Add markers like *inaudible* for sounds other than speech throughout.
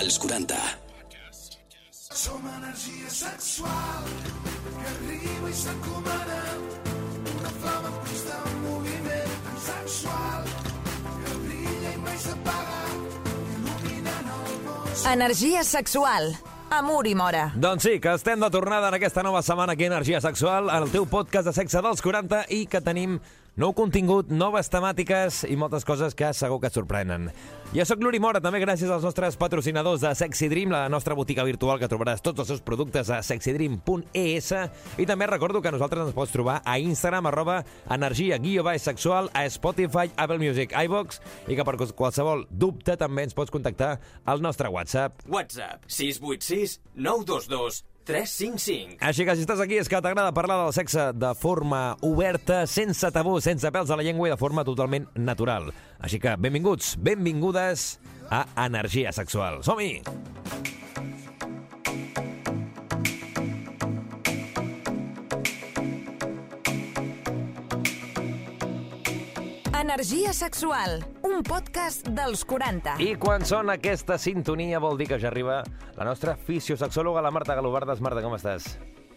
als 40. Som energia sexual que arriba i s'encomana una flama en constant moviment tan sexual que brilla i mai s'apaga il·luminant el món. Energia sexual. Amor i mora. Doncs sí, que estem de tornada en aquesta nova setmana aquí a Energia Sexual, en el teu podcast de sexe dels 40 i que tenim nou contingut, noves temàtiques i moltes coses que segur que et sorprenen. Jo sóc l'Uri Mora, també gràcies als nostres patrocinadors de Sexy Dream, la nostra botiga virtual que trobaràs tots els seus productes a sexydream.es i també recordo que nosaltres ens pots trobar a Instagram, arroba energia guió sexual, a Spotify, Apple Music, iVox i que per qualsevol dubte també ens pots contactar al nostre WhatsApp. WhatsApp 686 922 355. Així que si estàs aquí és que t'agrada parlar del sexe de forma oberta, sense tabú, sense pèls a la llengua i de forma totalment natural. Així que benvinguts, benvingudes a Energia Sexual. Som-hi! Energia sexual. Un podcast dels 40. I quan sona aquesta sintonia vol dir que ja arriba la nostra fisiosexòloga, la Marta Galobardes. Marta, com estàs?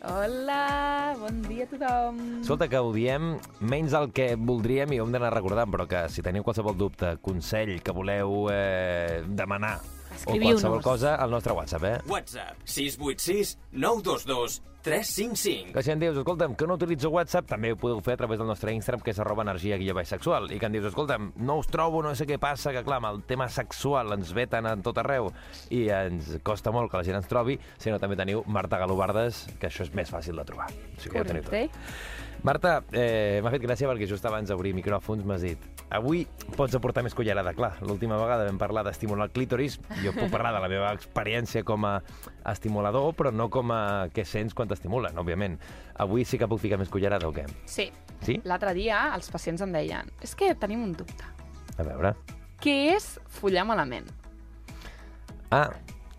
Hola, bon dia a tothom. Escolta, que ho diem menys el que voldríem i ho hem d'anar recordant, però que si teniu qualsevol dubte, consell que voleu eh, demanar o qualsevol cosa, al nostre WhatsApp, eh? WhatsApp 686 922 355. Que si em dius, escolta'm, que no utilitzo WhatsApp, també ho podeu fer a través del nostre Instagram, que és arroba energia guia baix sexual. I que em dius, escolta'm, no us trobo, no sé què passa, que clar, amb el tema sexual ens veten en tot arreu i ens costa molt que la gent ens trobi, sinó també teniu Marta Galobardes, que això és més fàcil de trobar. O sigui, que ja ho teniu tot. Correcte. Marta, eh, m'ha fet gràcia perquè just abans d'obrir micròfons m'has dit avui pots aportar més cullerada. Clar, l'última vegada vam parlar d'estimular el clítoris. Jo puc parlar de la meva experiència com a estimulador, però no com a què sents quan t'estimulen, òbviament. Avui sí que puc ficar més cullerada o què? Sí. Sí? L'altre dia els pacients em deien és que tenim un dubte. A veure... Què és follar malament? Ah,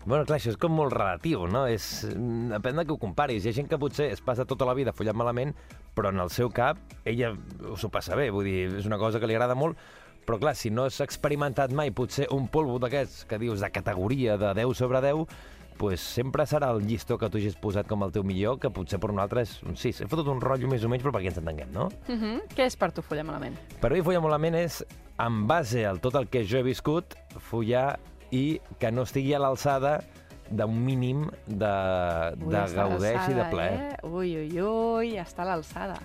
bueno, clar, això és com molt relatiu, no? És, mm, depèn de que ho comparis. Hi ha gent que potser es passa tota la vida follant malament, però en el seu cap ella s'ho passa bé, vull dir, és una cosa que li agrada molt, però clar, si no has experimentat mai potser un polvo d'aquests que dius de categoria de 10 sobre 10, pues sempre serà el llistó que tu hagis posat com el teu millor, que potser per un altre és un 6. He fotut un rotllo més o menys, però perquè ens entenguem, no? Uh -huh. Què és per tu follar malament? Per mi follar malament és, en base a tot el que jo he viscut, follar i que no estigui a l'alçada d'un mínim de, Ui, de està gaudeix i de plaer. Eh? Ui, ui, ui, està a l'alçada.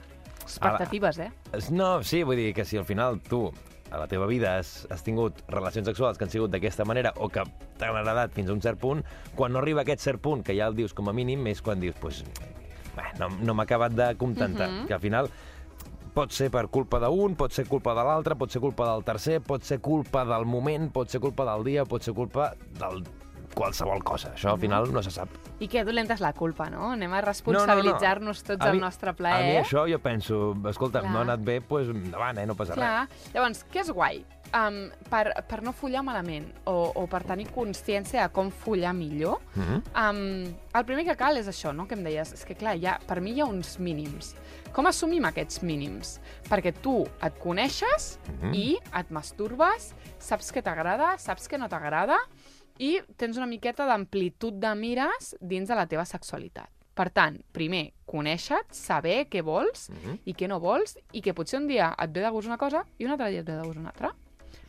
Expectatives, eh? Es- No, sí, vull dir que si al final tu a la teva vida has, has tingut relacions sexuals que han sigut d'aquesta manera o que t'han agradat fins a un cert punt, quan no arriba a aquest cert punt, que ja el dius com a mínim, és quan dius, pues, no, no m'ha acabat de contentar. Mhm. Que al final pot ser per culpa d'un, pot ser culpa de l'altre, pot ser culpa del tercer, pot ser culpa del moment, pot ser culpa del dia, pot ser culpa del qualsevol cosa. Això al final no se sap. I que dolenta és la culpa, no? Anem a responsabilitzar-nos tots A del mi- nostre A mi plaer. això jo penso, escolta, Clar. no ha anat bé, doncs endavant, eh, no passa Clar. Llavors, què és guai? Um, per, per no follar malament o, o per tenir consciència de com follar millor. Mm -hmm. um, el primer que cal és això, no?, que em deies. És que, clar, ha, per mi hi ha uns mínims. Com assumim aquests mínims? Perquè tu et coneixes Mhm. i et masturbes, saps què t'agrada, saps què no t'agrada i tens una miqueta d'amplitud de mires dins de la teva sexualitat. Per tant, primer, conèixer saber què vols Mhm. i què no vols i que potser un dia et ve de gust una cosa i un altre dia et ve de gust una altra.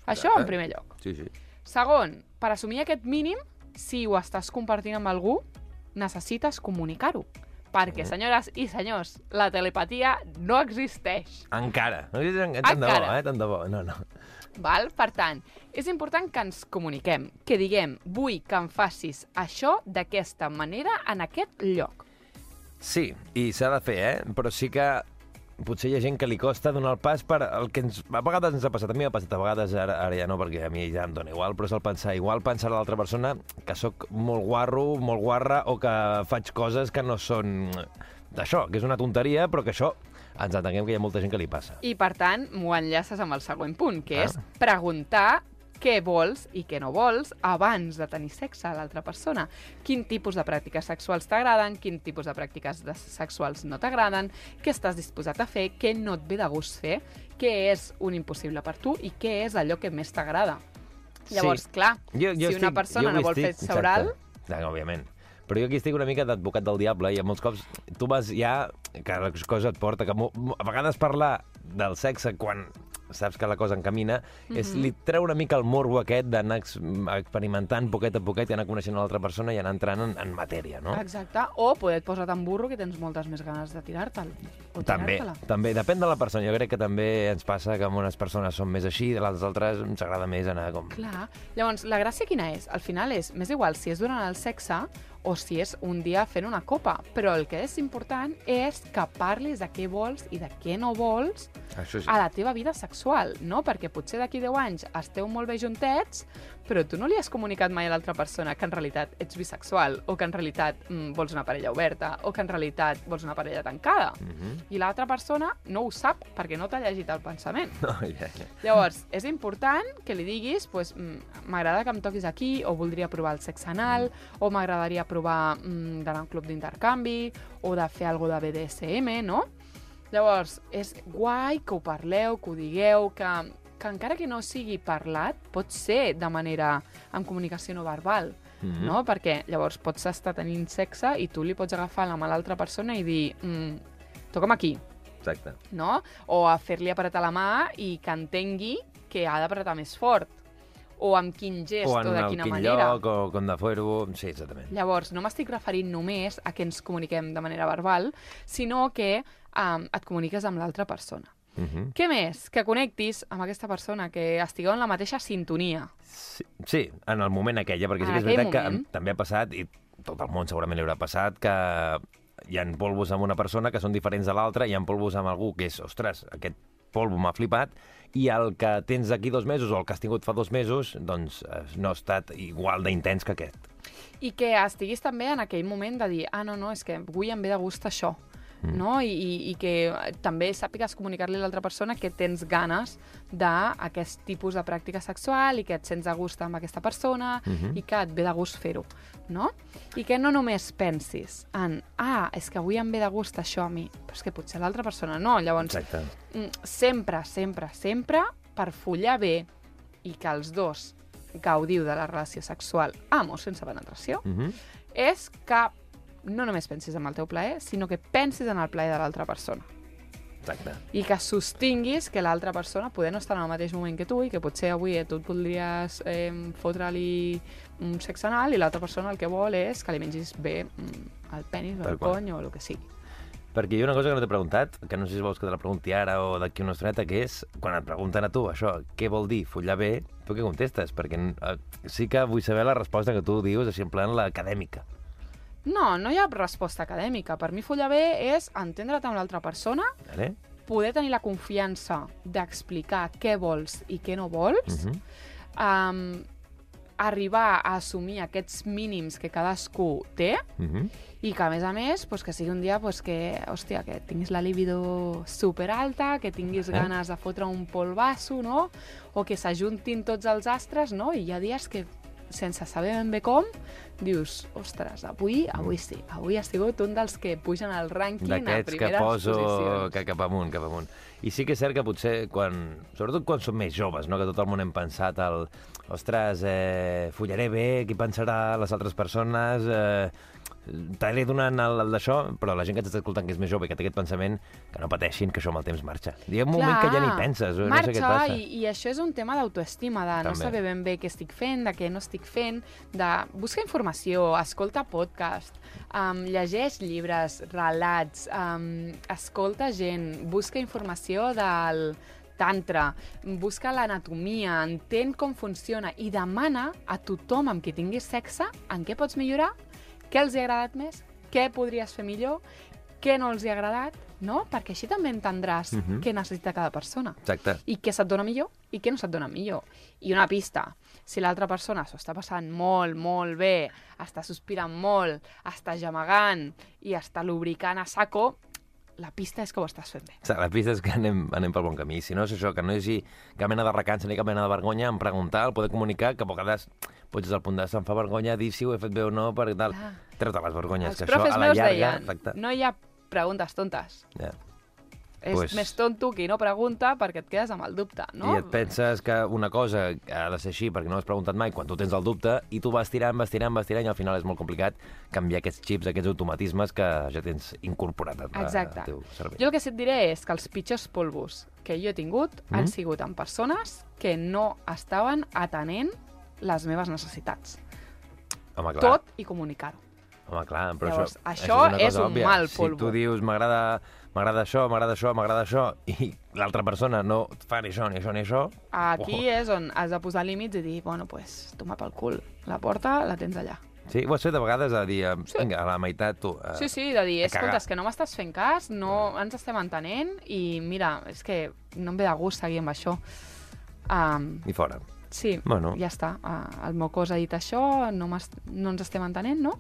Això en primer lloc. Sí, sí. Segon, per assumir aquest mínim, si ho estàs compartint amb algú, necessites comunicar-ho. Perquè, senyores i senyors, la telepatia no existeix. Encara. No dius tant de bo, eh? Tant de bo. No, no. Val? Per tant, és important que ens comuniquem, que diguem, vull que em facis això d'aquesta manera en aquest lloc. Sí, i s'ha de fer, eh? Però sí que potser hi ha gent que li costa donar el pas per el que ens, a vegades ens ha passat. A mi m'ha passat a vegades, ara, ara ja no, perquè a mi ja em dona igual, però és el pensar, igual pensar a l'altra persona que sóc molt guarro, molt guarra, o que faig coses que no són d'això, que és una tonteria, però que això ens entenguem que hi ha molta gent que li passa. I, per tant, m'ho enllaces amb el següent punt, que Ah. és preguntar què vols i què no vols abans de tenir sexe a l'altra persona. Quin tipus de pràctiques sexuals t'agraden, quin tipus de pràctiques de sexuals no t'agraden, què estàs disposat a fer, què no et ve de gust fer, què és un impossible per tu i què és allò que més t'agrada. Llavors, clar, Jo, jo si una estic- persona jo no vol fer estic- sexe oral, Exacte. Clar, òbviament. Però jo aquí estic una mica d'advocat del diable i a molts cops tu vas ja... que la cosa et porta que a vegades parlar del sexe quan saps que la cosa encamina, mm -hmm. és Mhm. li treu una mica el morbo aquest d'anar ex experimentant poquet a poquet i anar coneixent l'altra persona i anar entrant en, en matèria, no? exacte, o poder et posar tan burro que tens moltes més ganes de tirar-te'l. O També, tirar-te-la. també, depèn de la persona. Jo crec que també ens passa que amb unes persones són més així, de les altres ens agrada més anar com... Clar. Llavors, la gràcia quina és? Al final és, m'és igual si és durant el sexe o si és un dia fent una copa, però el que és important és que parlis de què vols i de què no vols Això sí. a la teva vida sexual, no? Perquè potser d'aquí 10 anys esteu molt bé juntets, però tu no li has comunicat mai a l'altra persona que en realitat ets bisexual, o que en realitat mm, vols una parella oberta, o que en realitat vols una parella tancada. Mm -hmm. I l'altra persona no ho sap perquè no t'ha llegit el pensament. no, ja, ja. Llavors, és important que li diguis pues, mm, m'agrada que em toquis aquí, o voldria provar el sexe anal, o m'agradaria provar mm, d'anar a un club d'intercanvi, o de fer alguna de BDSM, no? Llavors, és guai que ho parleu, que ho digueu, que, que encara que no sigui parlat, pot ser de manera amb comunicació no verbal, Mhm. no? Perquè llavors pots estar tenint sexe i tu li pots agafar la mà a l'altra persona i dir mm, toca'm aquí, Exacte. no? O a fer-li apretar la mà i que entengui que ha d'apretar més fort. O amb quin gest o o, de quina quin manera. lloc, o com de fer-ho... Sí, exactament. Llavors, no m'estic referint només a que ens comuniquem de manera verbal, sinó que um, et comuniques amb l'altra persona. Uh -huh. Què més? Que connectis amb aquesta persona, que estigueu en la mateixa sintonia. sí, sí, en el moment aquella, perquè sí que és veritat que moment. em- també ha passat, i tot el món segurament li haurà passat, que hi ha polvos amb una persona que són diferents de l'altra, hi ha polvos amb algú que és, ostres, aquest polvo m'ha flipat, i el que tens d'aquí dos mesos o el que has tingut fa dos mesos, doncs eh, no ha estat igual d'intens que aquest. I que estiguis també en aquell moment de dir ah, no, no, és que avui em ve de gust això. Mm. No? I, i, I que eh, també sàpigues comunicar-li a l'altra persona que tens ganes d'aquest tipus de pràctica sexual i que et sents a gust amb aquesta persona Mhm. i que et ve de gust fer-ho. No? I que no només pensis en ah, és que avui em ve de gust això a mi, però és que potser l'altra persona no. Llavors, Exacte. mm, sempre, sempre, sempre, per follar bé i que els dos gaudiu de la relació sexual amb o sense penetració, Uh -huh. és que no només pensis en el teu plaer, sinó que pensis en el plaer de l'altra persona. Exacte. I que sostinguis que l'altra persona poder no estar en el mateix moment que tu i que potser avui eh, tu et voldries eh, fotre-li un sexe anal i l'altra persona el que vol és que li mengis bé mm, el penis o el cony o el que sigui. Perquè hi ha una cosa que no t'he preguntat, que no sé si vols que te la pregunti ara o d'aquí una estoneta, que és, quan et pregunten a tu això, què vol dir follar bé, tu què contestes? Perquè eh, sí que vull saber la resposta que tu dius, així en plan l'acadèmica. No, no hi ha resposta acadèmica. Per mi follar bé és entendre't amb l'altra persona, Vale? poder tenir la confiança d'explicar què vols i què no vols, Uh -huh. um, arribar a assumir aquests mínims que cadascú té Uh -huh. i que, a més a més, pues, que sigui un dia pues, que, hòstia, que tinguis la libido super alta, que tinguis Eh? ganes de fotre un polvasso, no? O que s'ajuntin tots els astres, no? I hi ha dies que, sense saber ben bé com, dius, ostres, avui, avui sí, avui ha sigut un dels que pugen al rànquing a D'aquests que primeres poso posicions. que cap amunt, cap amunt. I sí que és cert que potser, quan, sobretot quan som més joves, no? que tot el món hem pensat el ostres, eh, follaré bé, qui pensarà les altres persones, eh, t'aniré donant el, el d'això, però la gent que ens està escoltant que és més jove i que té aquest pensament, que no pateixin, que això amb el temps marxa. Hi ha un moment que ja ni penses, o no marxa, sé què et passa. I, i això és un tema d'autoestima, de no També. saber ben bé què estic fent, de què no estic fent, de buscar informació, escolta podcast, um, llegeix llibres, relats, um, escolta gent, busca informació del tantra, busca l'anatomia, entén com funciona i demana a tothom amb qui tinguis sexe en què pots millorar, què els ha agradat més, què podries fer millor, què no els hi ha agradat, no? Perquè així també entendràs Mhm. què necessita cada persona Exacte. i què se't dona millor i què no se't dona millor. I una pista, si l'altra persona s'ho està passant molt, molt bé, està sospirant molt, està gemegant i està lubricant a saco, la pista és que ho estàs fent bé. O sigui, La pista és que anem, anem pel bon camí. Si no és això, que no hi hagi cap mena de recança ni cap mena de vergonya en preguntar, el poder comunicar, que a vegades pots des del punt de se'm fa vergonya dir si ho he fet bé o no, per tal. Clar. Treu-te les vergonyes, Els que això a la llarga... deien, Exacte. no hi ha preguntes tontes, Ja. És Pues- més tonto qui no pregunta perquè et quedes amb el dubte, no? I et penses que una cosa ha de ser així perquè no has preguntat mai quan tu tens el dubte i tu vas tirant, vas tirant, vas tirant i al final és molt complicat canviar aquests xips, aquests automatismes que ja tens incorporat al Exacte. al teu cervell. Jo el que sí et diré és que els pitjors polvos que jo he tingut Mm. han sigut amb persones que no estaven atenent les meves necessitats. Home, clar. Tot i comunicar-ho. Home, clar, però Llavors, això, això una és cosa un òbvia. mal Si polvo. tu dius m'agrada m'agrada això, m'agrada això, m'agrada això, i l'altra persona no fa ni això, ni això, ni això... Aquí és on has de posar límits i dir, bueno, pues, toma pel cul. La porta la tens allà. Sí, ho has fet a vegades a dir, eh, vinga, a la meitat tu... eh, Sí, sí, de dir, a escolta, és que no m'estàs fent cas, no ens estem entenent i mira, és que no em ve de gust seguir amb això. Um, I fora. Sí, Bueno. ja està. Uh, el Mocós ha dit això, no, no ens estem entenent, no?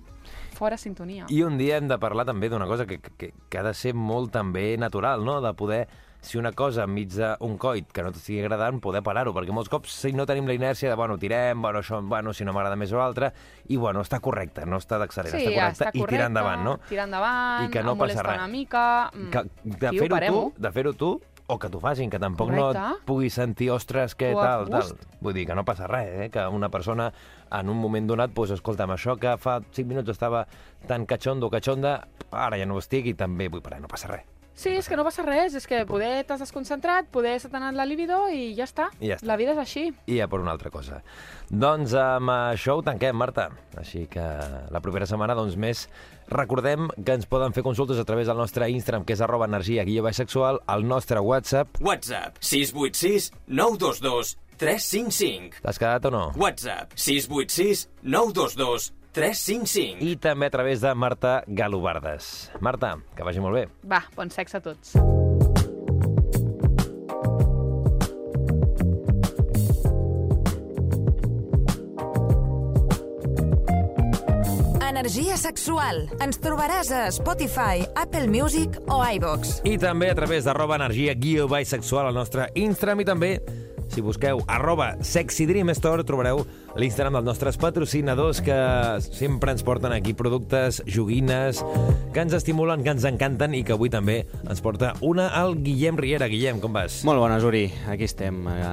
Fora sintonia. I un dia hem de parlar també d'una cosa que, que, que ha de ser molt també natural, no? De poder, si una cosa enmig d'un coit que no t'estigui agradant, poder parar-ho, perquè molts cops si no tenim la inèrcia de, bueno, tirem, bueno, això, bueno, si no m'agrada més o l'altre, i, bueno, està correcte, no està d'accelerar, sí, està correcte, està i tirar endavant, no? Tirar endavant, I que no passa res. una mica... mm, Que, de tio, fer-ho tu, de fer-ho tu, o que t'ho facin, que tampoc no Correcte. et puguis sentir, ostres, què tal, tal. Vull dir que no passa res, eh? que una persona en un moment donat, doncs, escolta'm, això que fa 5 minuts estava tan catxondo o catxonda, ara ja no ho estic i també vull parar, no passa res. Sí, és que no passa res, és que poder t'has desconcentrat, poder se t'ha anat la libido i ja està. I ja està. La vida és així. I ja per una altra cosa. Doncs amb això ho tanquem, Marta. Així que la propera setmana, doncs més, recordem que ens poden fer consultes a través del nostre Instagram, que és arroba energia guia baix sexual, al nostre WhatsApp. WhatsApp 686 922 355. T'has quedat o no? WhatsApp 686 922 355. I també a través de Marta Galobardes. Marta, que vagi molt bé. Va, bon sexe a tots. Energia sexual. Ens trobaràs a Spotify, Apple Music o iVox. I també a través d'arroba energia guió baix sexual al nostre Instagram i també si busqueu arroba Sexy Dream Store trobareu l'Instagram dels nostres patrocinadors que sempre ens porten aquí productes, joguines, que ens estimulen, que ens encanten i que avui també ens porta una al Guillem Riera. Guillem, com vas? Molt bones, Uri. Aquí estem, eh,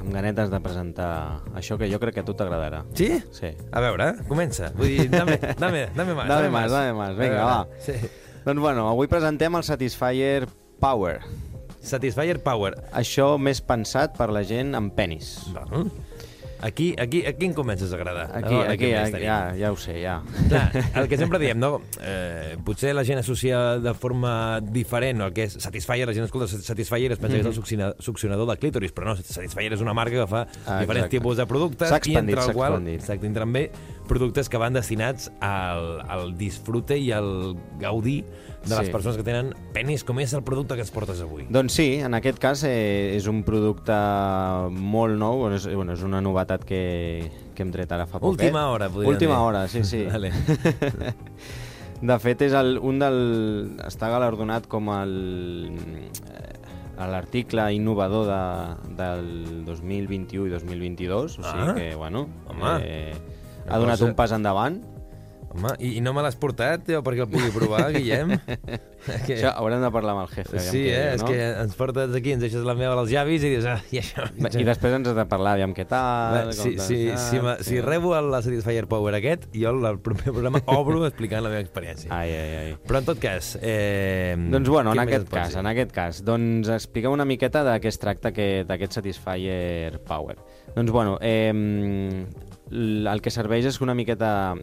amb ganetes de presentar això que jo crec que a tu t'agradarà. Sí? Sí. A veure, comença. Vull dir, dame, dame, dame más. Dame más, dame más. Vinga, va. Sí. Doncs bueno, avui presentem el Satisfyer Power. Satisfyer Power. Això més pensat per la gent amb penis. Bueno, aquí, aquí, aquí em comences a agradar. Aquí, veure aquí, aquí ja, ja ho sé, ja. Clar, el que sempre *laughs* diem, no? Eh, potser la gent associa de forma diferent el que és Satisfyer, la gent escolta Satisfyer es pensa que és el succiona- succionador de clítoris, però no, Satisfyer és una marca que fa Ah, diferents tipus de productes i entre el qual exacte, entren bé productes que van destinats al, al disfrute i al gaudir de les Sí. persones que tenen penis, com és el producte que ens portes avui. Doncs sí, en aquest cas eh, és un producte molt nou, bueno, és, bueno, és una novetat que, que hem tret ara fa poc. Última hora, podríem Última dir. hora, sí, sí. *laughs* Vale. *laughs* De fet, és el, un del... està galardonat com el eh, a l'article innovador de, del 2021 i 2022, o sigui Ah. que, bueno, Home. eh, ha donat cosa- un pas endavant. Home, i, i no me l'has portat, tio, perquè el pugui provar, *laughs* Guillem? que... Això haurem de parlar amb el jefe. Sí, eh? diu, és no? que ens portes aquí, ens deixes la meva als llavis i dius, ah, i això... I després ens has de parlar, aviam què tal... Va, com si, si, deixat, si, ma- si rebo el- Satisfyer Power aquest, jo el, proper programa obro *laughs* explicant la meva experiència. Ai, ai, ai. Però en tot cas... Eh, Doncs bueno, en aquest cas, en aquest cas, doncs expliqueu una miqueta de què es tracta aquest, aquest Satisfyer Power. Doncs bueno, eh, el que serveix és una miqueta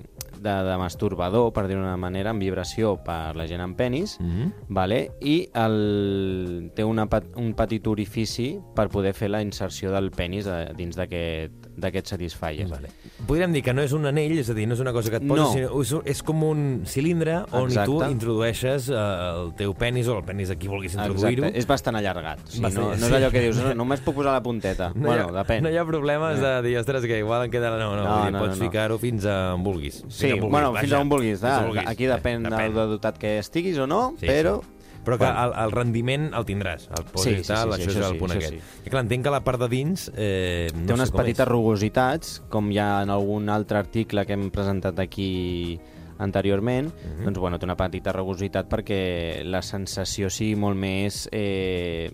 de, de masturbador, per dir-ho d'una manera, amb vibració per la gent amb penis, Mhm. vale? i el, té una, un petit orifici per poder fer la inserció del penis a, dins d'aquest d'aquest Satisfyer. Vale. Podríem dir que no és un anell, és a dir, no és una cosa que et poses, No. sinó és, és com un cilindre on Exacte. tu introdueixes eh, el teu penis o el penis de qui vulguis introduir-ho. És bastant allargat. O sigui, Bastant- no, no és allò que dius, no, només puc posar la punteta. No bueno, ha, depèn. No hi ha problemes de dir, ostres, que igual em queda... No, no, No, vull dir, no, pots no, no. ficar-ho fins a on vulguis. Sí, Fins on vulguis, bueno, fins vaja, a on vulguis. fins Da, on vulguis. Aquí depèn, Eh, del, del dotat que estiguis o no, Sí, però... sí. Però que Bueno. el, el rendiment el tindràs, el poses Sí, sí, tal, sí, sí, això, això és el sí, punt aquest. sí. I clar, entenc que la part de dins... Eh, no Té unes petites és. rugositats, com hi ha en algun altre article que hem presentat aquí anteriorment, Mhm. doncs bueno, té una petita rugositat perquè la sensació sigui molt més... Eh,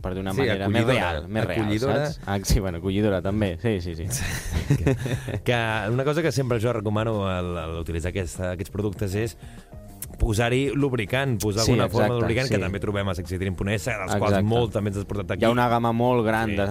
per dir una Sí, manera més real, més real, saps? Ah, sí, bueno, acollidora també, sí, sí, sí. *laughs* que una cosa que sempre jo recomano al, al utilitzar aquesta, aquests productes és posar-hi lubricant, posar Sí, alguna forma de exacte, lubricant sí. que també trobem a sexydream.es, dels quals Exacte. molt també ens has portat aquí. Hi ha una gamma molt gran Sí. de,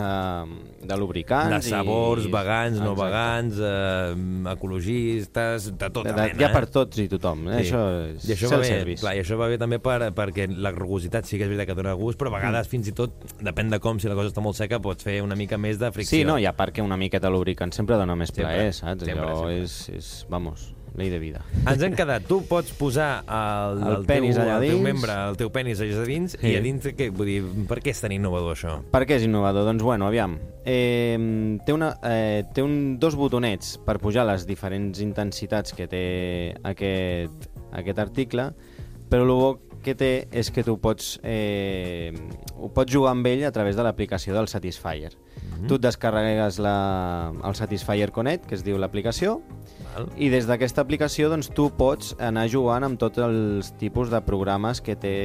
de lubricants. de sabors, i... vegans, no Exacte. vegans, eh, ecologistes, de tota De, de, mena. hi ha per eh? tots i tothom. Eh? Això és I això va bé, clar, i això va bé també per, perquè la rugositat sí que és veritat que dona gust, però a vegades Mm. fins i tot, depèn de com, si la cosa està molt seca, pots fer una mica més de fricció. Sí, no, i a part que una miqueta lubricant sempre dona més Sempre, plaer, saps? sempre, Allò sempre. És, és, vamos, llei de vida. Ens hem quedat, tu pots posar el, El penis teu, allà el teu dins. membre, el teu penis allà dins, Sí. i a dins, què, vull dir, per què és tan innovador això? Per què és innovador? Doncs bueno, aviam. Eh, té una, eh, té un, dos botonets per pujar les diferents intensitats que té aquest, aquest article, però el bo que té és que tu pots, eh, ho pots jugar amb ell a través de l'aplicació del Satisfyer. Mhm. Tu et descarregues la, el Satisfyer Connect, que es diu l'aplicació, Val? i des d'aquesta aplicació doncs, tu pots anar jugant amb tots els tipus de programes que té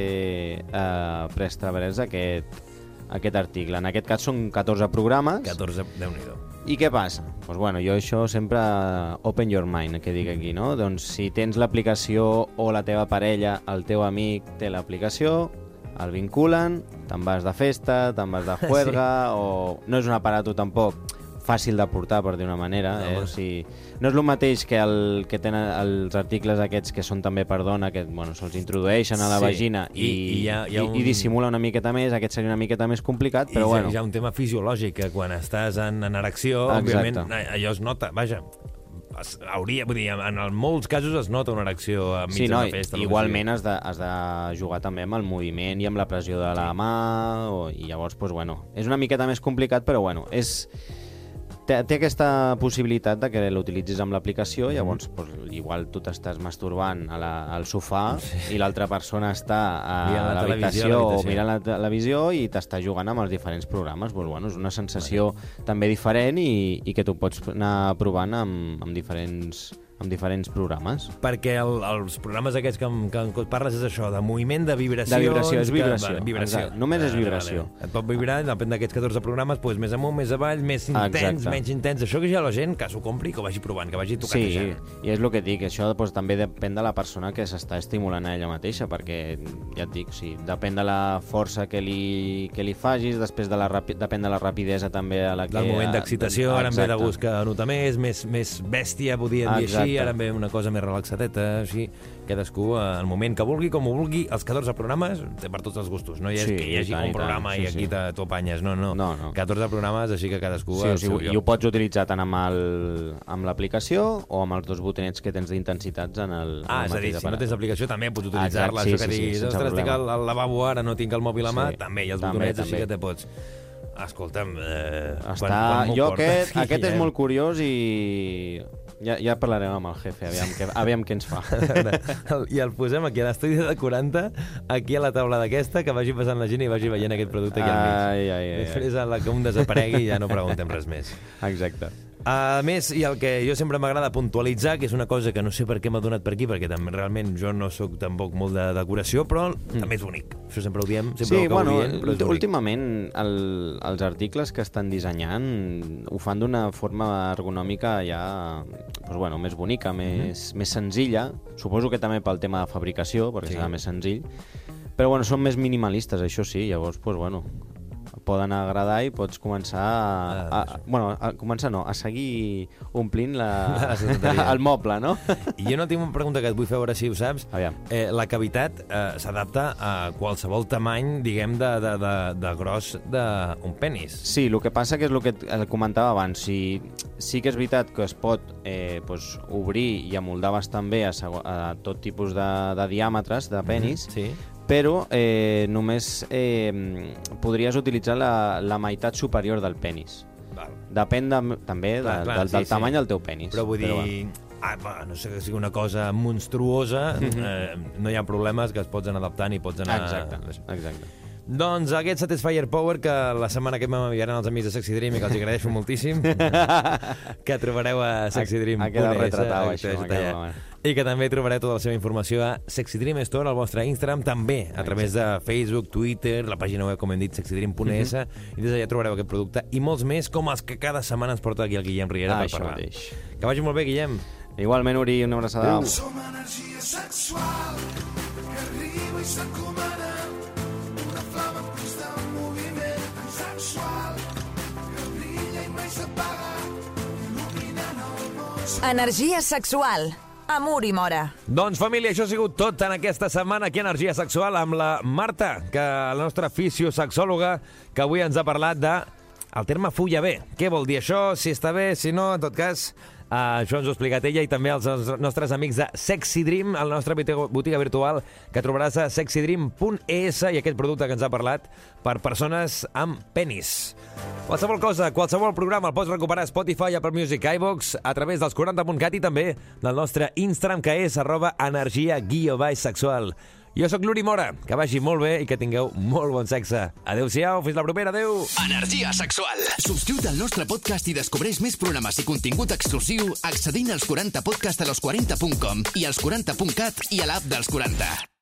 eh, preestablerts aquest, aquest article. En aquest cas són 14 programes. 14, déu nhi I què passa? Pues bueno, jo això sempre open your mind, que dic aquí, no? Doncs si tens l'aplicació o la teva parella, el teu amic té l'aplicació, el vinculen, te'n vas de festa, te'n vas de *laughs* juerga, sí. o no és un aparato tampoc fàcil de portar, per dir una manera. No, eh? home. O sigui, no és el mateix que, el, que tenen els articles aquests que són també per dona, que bueno, se'ls introdueixen a la Sí, vagina i, i- i hi ha- hi ha i, un- i dissimula una miqueta més, aquest seria una miqueta més complicat, però I bueno. hi ha un tema fisiològic, que quan estàs en, en erecció, Exacte. òbviament, a- allò es nota, vaja, es, hauria, vull dir, en, en molts casos es nota una erecció a mig Sí, no, d'una festa. igualment has de, has de jugar també amb el moviment i amb la pressió de la mà, o, i llavors, doncs, bueno, és una miqueta més complicat, però bueno, és... Té, té aquesta possibilitat de que l'utilitzis amb l'aplicació, Mhm. llavors doncs, igual tu t'estàs masturbant a la, al sofà i l'altra persona està a l'habitació o mirant la televisió i t'està jugant amb els diferents programes. Doncs, bueno, és una sensació també diferent i, i que tu pots anar provant amb, amb, diferents, amb diferents programes. Perquè el, els programes aquests que, que, que parles és això, de moviment, de vibració... De vibració, és vibració, vale, vibració. exacte. Només és vibració. Vale, vale. Et pot vibrar, depèn d'aquests 14 programes, doncs més amunt, més avall, més intens, Exacte. menys intens. Això que ja la gent que s'ho compri, que ho vagi provant, que vagi Sí, tocant i és el que dic, això doncs, també depèn de la persona que s'està estimulant a ella mateixa, perquè, ja et dic, sí, depèn de la força que li, que li facis, després de la rapi, depèn de la rapidesa també a la que... del moment d'excitació, ara em ve de gust que nota més, més, més bèstia, podríem dir així, Exacte. ara ve una cosa més relaxadeta, així, cadascú el moment que vulgui, com ho vulgui, els 14 programes, té per tots els gustos, no hi és Sí, que hi hagi i tant, un i tant, programa sí, i aquí sí. t'ho apanyes, no, no, No, no. 14 programes, així que cadascú Sí, al o sigui, i ho pots utilitzar tant amb l'aplicació o amb els dos botonets que tens d'intensitats en el, en Ah, el és a dir, si no tens aplicació també pots utilitzar-la, Exacte, sí, això que sí, sí, diguis, sense ostres, estic al, al lavabo ara, no tinc el mòbil a mà, Sí. també, i els També, botonets així també. que te pots... Escolta'm, eh, Està... m'ho jo portes aquest, aquest és eh? molt curiós i ja, ja parlarem amb el jefe, aviam què, aviam què ens fa. *laughs* El- I el posem aquí a l'estudi de 40, aquí a la taula d'aquesta, que vagi passant la gent i vagi veient aquest producte aquí al mig. Ai, ai, ai, ai. Després, a la que un desaparegui, ja no preguntem res més. Exacte. A més, i el que jo sempre m'agrada puntualitzar, que és una cosa que no sé per què m'ha donat per aquí, perquè també realment jo no sóc tampoc molt de decoració, però també és bonic. Això sempre ho diem, sempre Mm. Sí, ho bueno, dient, però és bonic. últimament el, els articles que estan dissenyant ho fan d'una forma ergonòmica ja doncs, bueno, més bonica, més, més senzilla. Suposo que també pel tema de fabricació, perquè sí. serà més senzill. Però bueno, són més minimalistes, això sí, llavors, doncs, bueno, poden agradar i pots començar a, a, a, bueno, a començar no, a seguir omplint la, La *laughs* el moble, no? I jo no tinc una pregunta que et vull fer a veure si ho saps. Aviam. Eh, la cavitat eh, s'adapta a qualsevol tamany, diguem, de, de, de, de gros d'un penis. Sí, el que passa que és el que et comentava abans. Sí, sí que és veritat que es pot eh, pues, obrir i amoldar bastant bé a, a tot tipus de, de diàmetres de penis, Sí. Però eh, només eh, podries utilitzar la, la meitat superior del penis. Val. Depèn de, també Clar, de, clar, del, sí, del sí. tamany del teu penis. Però vull dir... Ah, va, no sé que sigui una cosa monstruosa, *laughs* eh, no hi ha problemes que es pots anar adaptant i pots anar... Exacte, exacte. Doncs aquest Satisfyer Power que la setmana que m'enviaran els amics de Sexy Dream i que els agraeixo moltíssim *laughs* que trobareu a Sexy Dream. Ha quedat retratat, això, m'ha quedat. I que també trobareu tota la seva informació a Sexy Dream Store, al vostre Instagram, també a través de Facebook, Twitter, la pàgina web, com hem dit, sexydream.es, i des d'allà trobareu aquest producte i molts més com els que cada setmana ens porta aquí el Guillem Riera Ah, per això parlar. mateix. Que vagi molt bé, Guillem. Igualment, Uri, una abraçada. Adéu. Som energia sexual que arriba i s'encomana una flama en constant moviment tan sexual que brilla i mai s'apaga il·luminant el món. Energia sexual. Amor i mora. Doncs, família, això ha sigut tot en aquesta setmana aquí a Energia Sexual amb la Marta, que la nostra fisiosexòloga, que avui ens ha parlat de el terme fulla bé. Què vol dir això? Si està bé, si no, en tot cas, uh, això ens ho ha explicat ella i també els nostres amics de Sexy Dream, nostre botiga- botiga virtual que trobaràs a sexydream.es i aquest producte que ens ha parlat per persones amb penis. Qualsevol cosa, qualsevol programa el pots recuperar a Spotify, Apple Music, iVox, a través dels 40.cat i també del nostre Instagram, que és arroba energia guió baix sexual. Jo sóc l'Uri Mora, que vagi molt bé i que tingueu molt bon sexe. Adéu-siau, fins la propera, adéu! Energia sexual. Subscriu't al nostre podcast i descobreix més programes i contingut exclusiu accedint als 40 podcast a los40.com i als 40.cat i a l'app dels 40.